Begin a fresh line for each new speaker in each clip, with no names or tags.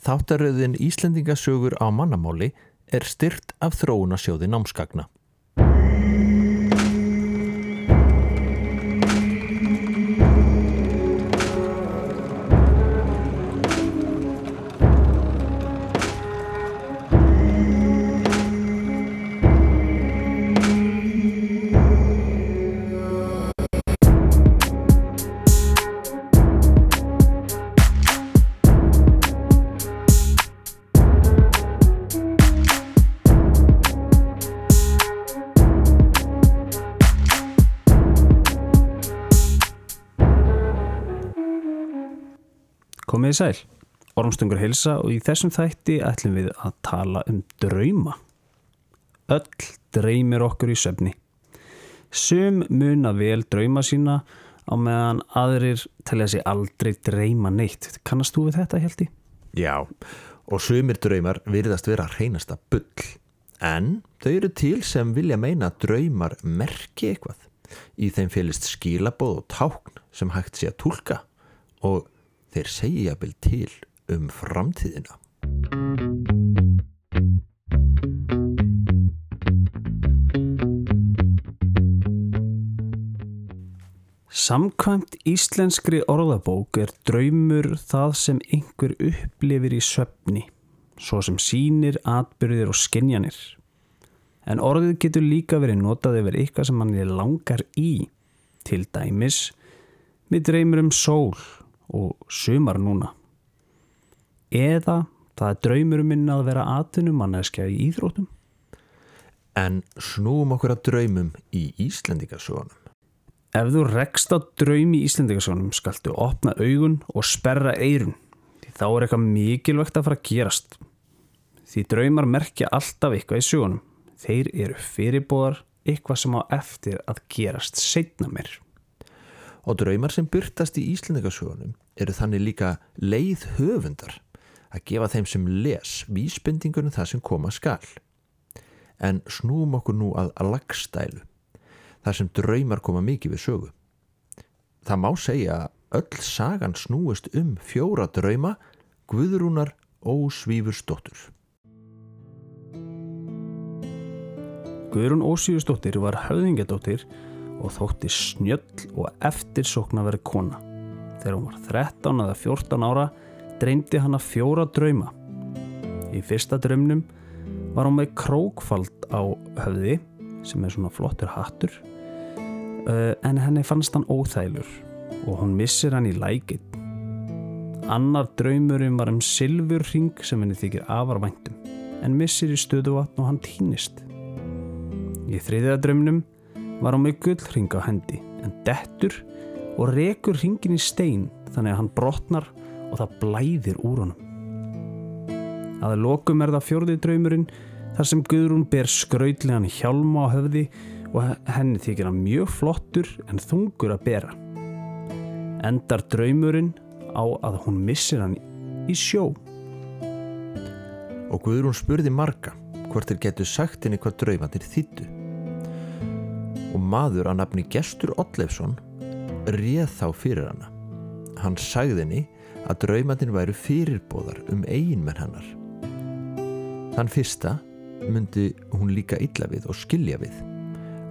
Þáttaröðin Íslendingasögur á mannamáli er styrt af þróunasjóði námskagna.
Komið í sæl, Ormstungur hilsa og í þessum þætti ætlum við að tala um drauma. Öll dreymir okkur í söfni. Sum muna vel drauma sína á meðan aðrir telja sig aldrei dreyma neitt. Kannast þú við þetta, Hjalti?
Já, og sumir draumar virðast vera hreinasta bull. En þau eru til sem vilja meina að draumar merki eitthvað. Í þeim félist skilabóð og tákn sem hægt sé að tólka og þeir segja vel til um framtíðina.
Samkvæmt íslenskri orðabók er draumur það sem einhver upplifir í söfni, svo sem sínir, atbyrðir og skenjanir. En orðið getur líka verið notað yfir eitthvað sem mann er langar í, til dæmis, við dreymur um sól og sumar núna. Eða það er draumur minn að vera atvinnumanneskja í íþrótum.
En snúum okkur að draumum í Íslendingasögunum.
Ef þú rekst á draum í Íslendingasögunum skaltu opna augun og sperra eirun. Því þá er eitthvað mikilvægt að fara að gerast. Því draumar merkja alltaf eitthvað í sögunum. Þeir eru fyrirbóðar eitthvað sem á eftir að gerast setna mér.
Og draumar sem byrtast í Íslendingasögunum eru þannig líka leið höfundar að gefa þeim sem les vísbendingunum það sem koma skal. En snúum okkur nú að lagstælu, þar sem draumar koma mikið við sögu. Það má segja að öll sagan snúist um fjóra drauma Guðrúnar Ósvífursdóttur.
Guðrún Ósvífursdóttir var höfðingadóttir og þótti snjöll og eftirsokna verið kona. Þegar hún var 13 eða 14 ára dreymdi hana fjóra drauma. Í fyrsta draumnum var hún með krókfald á höfði sem er svona flottur hattur uh, en henni fannst hann óþælur og hún missir hann í lækinn. Annar draumurinn var um silfurring sem henni þykir afarvæntum en missir í stöðuvatn og hann týnist. Í þriðja draumnum var hún með gullring á hendi en dettur og rekur ringin í stein þannig að hann brotnar og það blæðir úr honum. Að lokum er það fjörði draumurinn þar sem Guðrún ber skrautlegan hjálma á höfði og henni þykir hann mjög flottur en þungur að bera. Endar draumurinn á að hún missir hann í sjó.
Og Guðrún spurði marga hvort þeir getur sagt henni hvað draumandir þýttu. Og maður að nafni Gestur Ollefsson réð þá fyrir hana. Hann sagði henni að draumandin væru fyrirbóðar um eiginmenn hannar. Þann fyrsta myndi hún líka illa við og skilja við.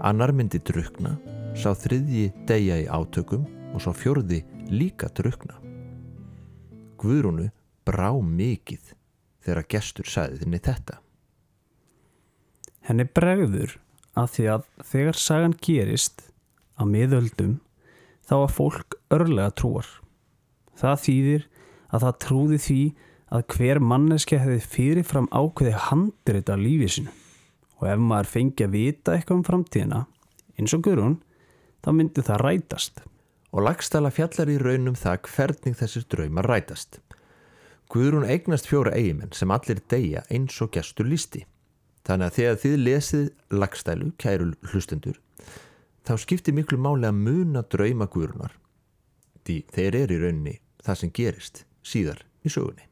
Annar myndi drukna, sá þriðji deyja í átökum og sá fjörði líka drukna. Guðrúnu brá mikið þegar gestur sagði þinni þetta.
Henni bregður að því að þegar sagan gerist á miðöldum þá að fólk örlega trúar. Það þýðir að það trúði því að hver manneski hefði fyrirfram ákveði handrita lífið sinu og ef maður fengi að vita eitthvað um framtíðina eins og Guðrún þá myndi það rætast.
Og lagstala fjallar í raunum það hvernig þessir draumar rætast. Guðrún eignast fjóra eigimenn sem allir deyja eins og gestur lísti. Þannig að þegar þið lesið lagstælu, kæru hlustendur, þá skiptir miklu máli að muna drauma Guðrúnar. Því þeir eru í rauninni það sem gerist síðar í sögunni.